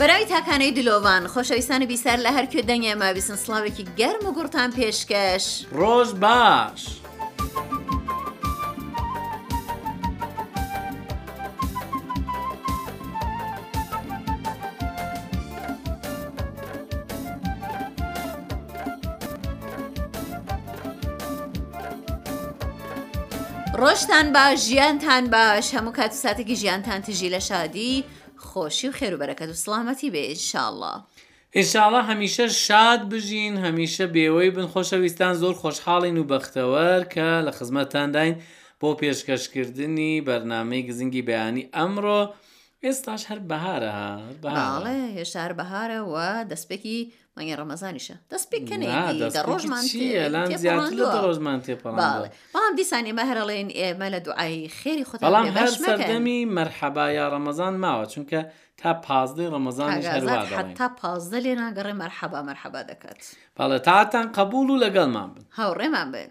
برای تاکانەی دلۆڤان خۆشەویستانی بیسار لە هەر کوێ دەنگیان ما بیسن سڵاوێکی گەرم و گوڕتان پێشکەش. ڕۆژ باش. ڕۆژتان باش ژیانتان باش هەموو کات و ساتێکی ژیانتان تژی لە شادی خۆشی و خێرو بەرەکەت و سڵامەتی بێ ان شاءاللە. ان شاءاللە هەمیشە شاد بژین هەمیشە بێوەی بن خۆشەویستان زۆر خۆشحاڵین و بەختەوەر کە لە خزمەتتانداین بۆ پێشکەش کردنی بەرنامەی گزنگی بەیانی ئەمڕۆ ئێستاش هەر بەهارە ها بەهارە. بەڵێ هێشتا هەر بەهارە و دەستپێکی مانگی ڕەمەزانیشە دەست پێکەنێ ڕۆژمان ڕۆژمان تێپەڵام دیسانی مە هەرڵێن ئێمە لە دوعای خێری خۆ بەڵام هەر سەردەمی مەرحەبا یا ڕەمەزان ماوە چونکە تا پازدەی ڕەمەزان تا پازدە لێ ناگەڕێ مەرحەبا مەرحەبا دەکات پاڵێ تاتان قبول و لەگەڵمان بن هاوڕێمان بن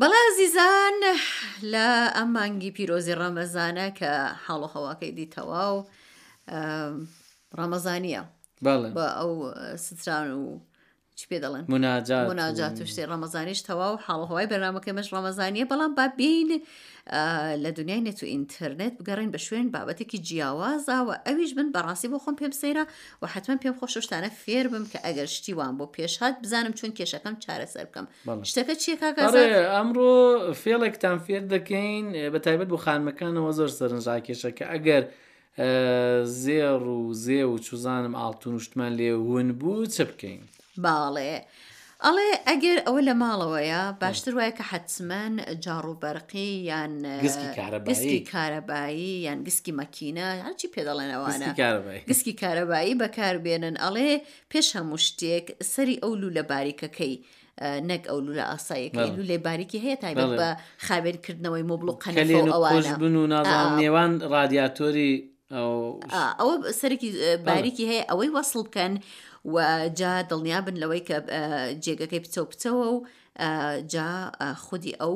بەڵێ ئازیزان لە ئەم مانگی پیرۆزی ڕەمەزانە کە حاڵ و هەواکەی دی تەواو ڕەمەزانیە بە ئەو ستران و چ پێ دەڵێن مناجات و شتێ ڕەمەزانیش تەواو حاڵ هەوای بەرنامەکەی مەش ڕەمەزانیە بەڵام با بین لە دنیای نێت و ئینتەرنێت بگەڕێن بە شوێن بابەتێکی جیاوازەوە ئەویش من بەڕاستی بۆ خۆم پێم سەیرە و حتمما پێم خۆ شتانە فێر بم کە ئەگەر شتی وان بۆ پێشهات بزانم چون کێشەکەم چارەسەر بکەم شتەکە چیەکە ئەمڕۆ فێڵێکتان فێر دەکەین بە تایبەت بۆ خانمەکانەوە زۆر سەرنجڕاکێشە کە ئەگەر زێڕ و زێ و چوزانم ئاڵتون و شتمان لێ ون بوو چ بکەین؟ باڵێ ئەڵێ ئەگەر ئەوە لە ماڵەوەیە باشتر وایە کە حەتمەن جاڕ و بەرقی یان گسکی کارەبایی گسکی کارەبایی یان گسکی مەکینە هەرچی پێ دەڵێنەوانە گسکی کارەبایی گسکی کارەبایی بەکاربێنن ئەڵێ پێش هەموو شتێک سەری ئەو لوولە باریکەکەی نەک ئەو لولە ئاسایەکە لولێ باریکی هەیە تایبەت بە خاوێنکردنەوەی مۆبل و قەنەوەش بن و نازان نێوان رادیاتۆری ئەوە سەرکی باریکی هەیە ئەوەی وەصل بکەن و جا دڵنیا بن لەوەی کە جێگەکەی بچە و بچەوە و جا خودی ئەو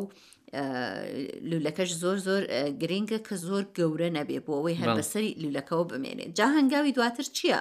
لولەکەش زۆر زۆر گرنگە کە زۆر گەورە نەبێ بۆ ئەوەی هەر بەسەری لولەکەەوە بمێنێت جا هەنگاوی دواتر چییە؟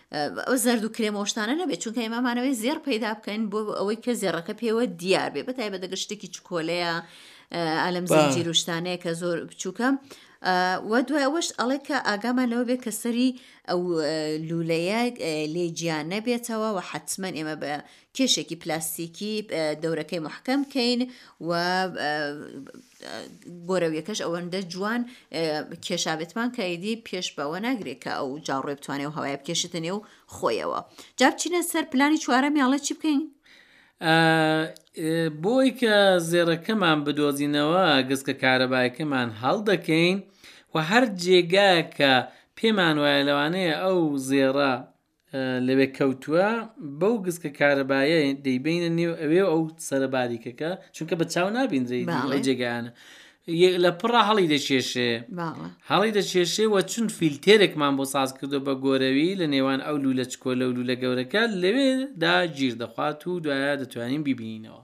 ئەو زرد و کرێمەوە شتانە نەبێت چونکە ئێمامانەوەی زێر پەیدا بکەین بۆ ئەوەی کە زێڕەکە پێوە دیار بێ بە تایبەت دەگە شتێکی چکۆلەیە ئالم زنجیرشتانەیە کە زۆر بچووکە وە دوای ئەوەش ئەڵێ کە ئاگامان لەوە بێ کە سەری ئەو لولەیە لێ گیان نەبێتەوە و حتمما ئێمە بە کێشێکی پلاستیکی دەورەکەی محکەم کەین و گۆرەویەکەش ئەوەندە جوان کێشابێتمان کە ئیدی پێش بەوە ناگرێت کە ئەو جاڕێ بتوانێت و هەوای بکێشتە نێو خۆیەوە جا بچینە سەر پلانی چوارە میاڵە چی بکەین بۆی کە زێڕەکەمان بدۆزینەوە گسکە کارەبایەکەمان هەڵدەکەین و هەر جێگا کە پێمان وایە لەوانەیە ئەو زێڕە لەوێ کەوتووە بەو گسکە کارەبایە دەیبینە نێو ئەوێ ئەو سەرە باریکەکە چونکە بە چاو نابیندرێت ئەو جێگانە لە پڕە هەڵی دەکێشێ هەڵی دەکێشێ وە چون فیلتێرێکمان بۆ ساز کردو بە گۆرەوی لە نێوان ئەو لو لە چکۆ لە و لو لە گەورەکە لەوێدا گیر دەخوات و دوایە دەتوانین ببینینەوە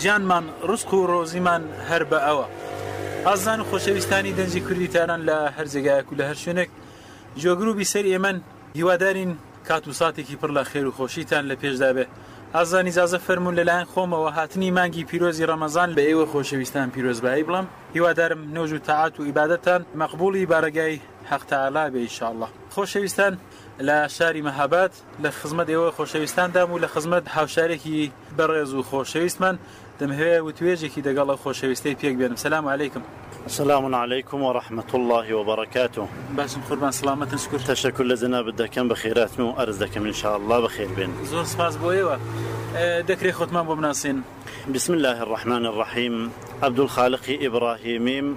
ژیانمان ڕزق و ڕۆزیمان هەر بە ئەوە. ئاززان و خۆشەویستانی دەنجی کوردی تاران لە هەر جێگایەک و لە هەر شوێنێک جۆگر و بیسەری ئێمەن، هیوادارین کات و ساتێکی پڕ لە خێر و خۆشیتان لە پێشدا بێ. ئاززان ئیجازە فەرموون لە لایەن خۆمەوە هاتنی مانگی پیرۆزی ڕەمەزان بە ئێوە خۆشەویستان پیرۆزبایی بڵێم، هیوادارم نۆژ و تاعەت و ئیبادەتتان مەقبووڵی بارەگای حەق تەعالا بێ ئیشاڵڵا. خۆشەویستان لە شاری مەهاباد لە خزمەت ئێوە خۆشەویستاندام و لە خزمەت هاوشارێکی بەڕێز و خۆشەویستمان، دەمهەوێ وتووێژێکی دەگەڵ ئەو خۆشەویستەی پێک بێنم. سلام علیکم. سلام علیکم و رحمت اللە و برکاته. باشم قوربان سڵامەتن شکور. تەشەکور لە جەنابت دەکەم بە خێراتن و عەرز دەکەم ان شاء اللە بە خێر بێن. زۆر سپاس بۆ ئێوە. دەکرێ خۆتمان بۆ بناسێن؟ بسم اللە الرحمن الرحیم عبدالخالقی ابراهیمیم.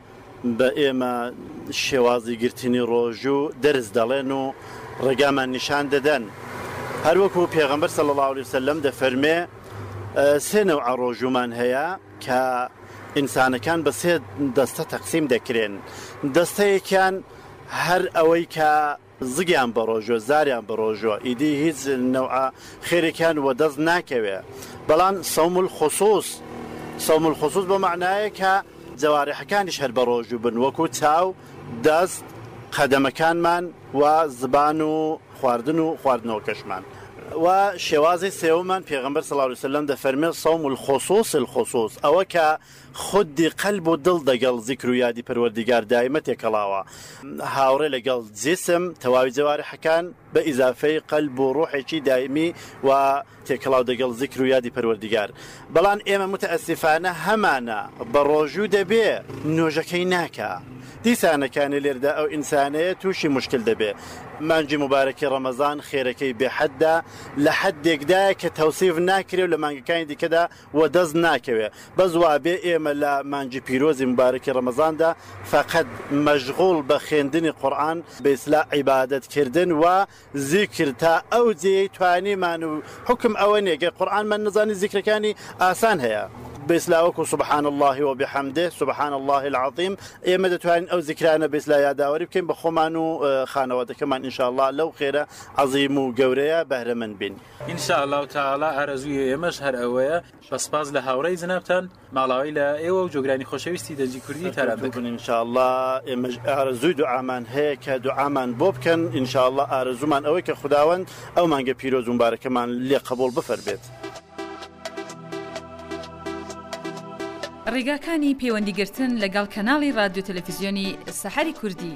بە ئێمە شێوازی گرتنی ڕۆژو و دەرس دەڵێن و ڕێگامان نیشان دەدەن هەروەکو پێغەمبەر صلی اللە علیە وسلم دەفەرمێ سێ نەوعە ڕۆژومان هەیە کە ئینسانەکان بە سێ دەستە تەقسیم دەکرێن دەستەیەکیان هەر ئەوەی کە زگیان بەڕۆژوە زاریان بەڕۆژوە ئیدی هیچ نەوعە خێرێکیان وەدەست ناکەوێ بەڵام صوم الخصوص صوم الخصوص بەو مەعنایە کە جەوارحەکانیش هەر بەڕۆژو بن وەکو چاو دەست قەدەمەکانمان و زبان و خواردن و خواردنەوەکەشمان و شێوازی سێوەمان پێغەمبەر صلی اللە علیە وسلم دەفەرمێ صوم الخصوص الخصوص ئەوە کە خودی قەلب و دڵ دەگەڵ زیکر و یادی پەروەردیگار دایمە تێکەڵاوە هاوڕێ لەگەڵ جیسم تەواوی جەوارحەکان بە ئیزافەی قەلب و ڕوحێکی دایمی وا تێکەڵاو دەگەڵ زیکر و یادی پەروەردیگار بەڵام ئێمە موتەئەسیفانە هەمانە بە ڕۆژوو دەبێ نوژەکەی ناکا دیسانەکانێ لێردا ئەو ئینسانەیە توشی موشکل دەبێ مانگی موبارەکی ڕەمەزان خێرەکەی بێ حەددا لە حەدێکدایە کە تەوسیف ناکرێ و لە مانگەکانی دیکەدا وە دەست ناکەوێ بەس وابێ ئێمە لە مانگی پیرۆزی موبارەکی ڕەمەزاندا فەقەت مەشغوڵ بە خوێندنی قورئان بە ئیسلا عیبادەت کردن و زیکر تا ئەو جێیەی توانیمان و حوکم ئەوە نیە گەر قورئانمان نەزانی زیکرەکانی ئاسان هەیە بە ئیسلا وەکو سبحان اللە و بحمدە، سبحان اللە العظیم، ئێمە دەتوانین ئەو زیکرانە بە ئیسلا یاداوەری بکەین بە خۆمان و خانەوادەکەمان ان شاء اللە لەو خێرە عەزیم و گەورەیە بەهرەمەند بین. ان شاء اللە تعالی ئارەزووی ئێمەش هەر ئەوەیە بە سپاس لە هاوڕێی جەنابتان ماڵاوی لە ئێوە و جۆگرانی خۆشەویستی دەنگی کوردی تاران دەکەن ان شاء اللە ئێمەش ئارەزووی دوعامان هەیە کە دوعامان بۆ بکەن ان شاء اللە ئارەزوومان ئەوەی کە خوداوەند ئەو مانگە پیرۆز و مبارەکەمان لێ قەبووڵ بفەرموێت. ڕێگاکانی پەیوەندیگرتن لەگەڵ کەناڵی ڕادیۆ تەلەفزیۆنی سەحەری کوردی.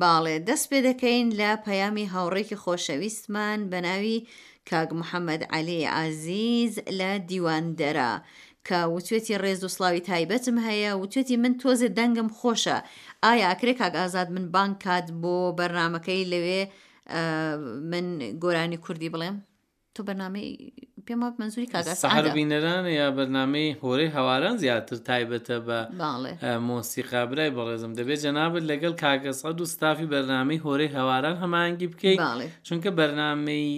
باڵێ دەست پێ دەکەین لە پەیامی هاوڕێکی خۆشەویستمان بە ناوی کاک محەممەد عەلی ئازیز لە دیواندەرە کە وتێتی ڕێز و سلاوی تایبەتم هەیە وتێتی من تۆزێ دەنگم خۆشە ئایا ئەکرێ کاک ئازاد من بانک کات بۆ بەرنمەکەی لەوێ من گۆرانی کوردی بڵێم تۆ بەنامەی پێم وابێ مەنزوری کاگا سەحر سەعادە بینەرانە یا بەرنمەی هۆرەی هەواران زیاتر تایبەتە بە باڵێ ئە، مۆسیقا برای بەڕێزم دەبێت جەنابەت لەگەڵ کاگە سەد و ستافی بەرنامەی هۆرەی هەواران هەمانگی بکەیت باڵێ چونکە بەرنمەی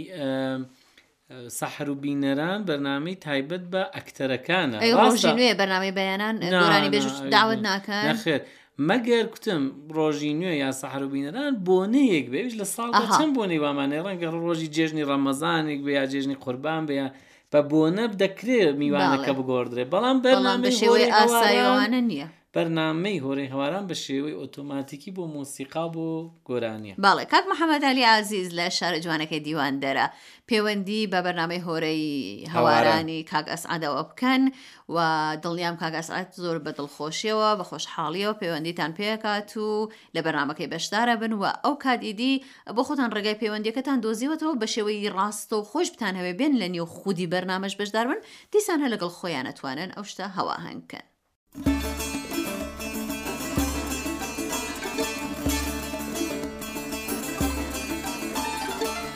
سەحر و بینەران بەرنمەی تایبەت بە ئەکتەرەکانە ئەی ڕۆژی ڕاستە؟ نوێ بەنامەی بەیانان نا، گۆرانی بێژ نا، داوت نا. ناکەن نەخێر مەگەر کوتم ڕۆژی نوێ یا سەحر و بینەران بۆنەیەک بێ ئەویش لە ساڵدا ئەها. چەند بۆنەی وامانێ ڕەنگە ڕۆژی جێژنی ڕەمەزانێک بێ یا جێژنی قوربان بێ یا بە بۆنە دەکرێ میوانەکە بەڵێ. بگۆڕدرێ بەڵام بەڵام بە بەرنامەی شێوەی هۆرێ هەواران ئاسایەوانە نییە بەرنامەی هۆرەی هەواران بە شێوەی ئۆتۆماتیکی بۆ مۆسیقا بۆ گۆرانیە بەڵێ کاک محەممەد علی ئازیز لە شارە جوانەکەی دیواندەرە پێوەندی بە بەرنامەی هۆرەی هەواران. هەوارانی کاک ئەسعەدەوە بکەن و دڵنیام کاک ئەسعەد زۆر بە دڵخۆشیەوە بە خۆشحاڵیەوە پەیوەندیتان پێکات و لە بەرنمەکەی بەشدارە بن و ئەو کات ئیدی بۆ خۆتان ڕێگای پەیوەندیەکەتان دۆزیوەتەوە بە شێوەی ڕاستە و خۆش بتان هەوێ بێن لە نێو خودی بەرنمەش بەشدار بن دیسان هەر لەگەڵ خۆیان نەتوانن ئەو شتە هەواهنگکەن.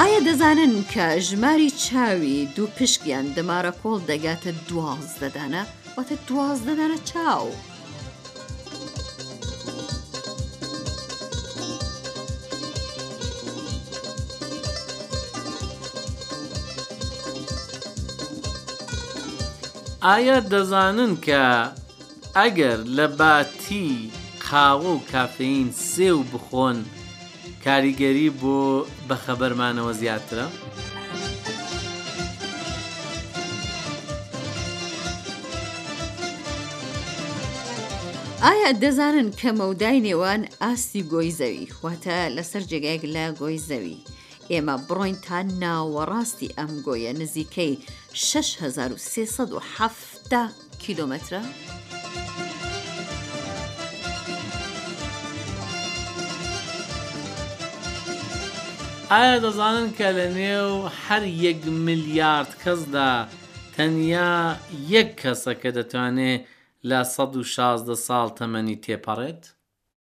ئایا دەزانن کە ژماری چاوی دوو پشک یان دەمارە کۆڵ دەگاتە دوازدە دانە؟ واتە دوازدە دانە چاو. ئایا دەزانن کە. ئەگەر لە باتی قاوە و کافەیین سێو بخۆن کاریگەری بۆ بەخەبەرمانەوە زیاترە؟ ئایا دەزانن کە مەودای نێوان ئاستی گۆی زەوی واتە لەسەر جێگایەک لە گۆی زەوی ئێمە بڕۆین تا ناوەڕاستی ئەم گۆیە نزیکەی 6370 کیلۆمەترە. ئایا دەزانن کە لە نێو هەر یەک ملیارد کەسدا تەنیا یەک کەسە کە دەتوانێت لە سەد و شازدە ساڵ تەمەنی تێپەڕێت؟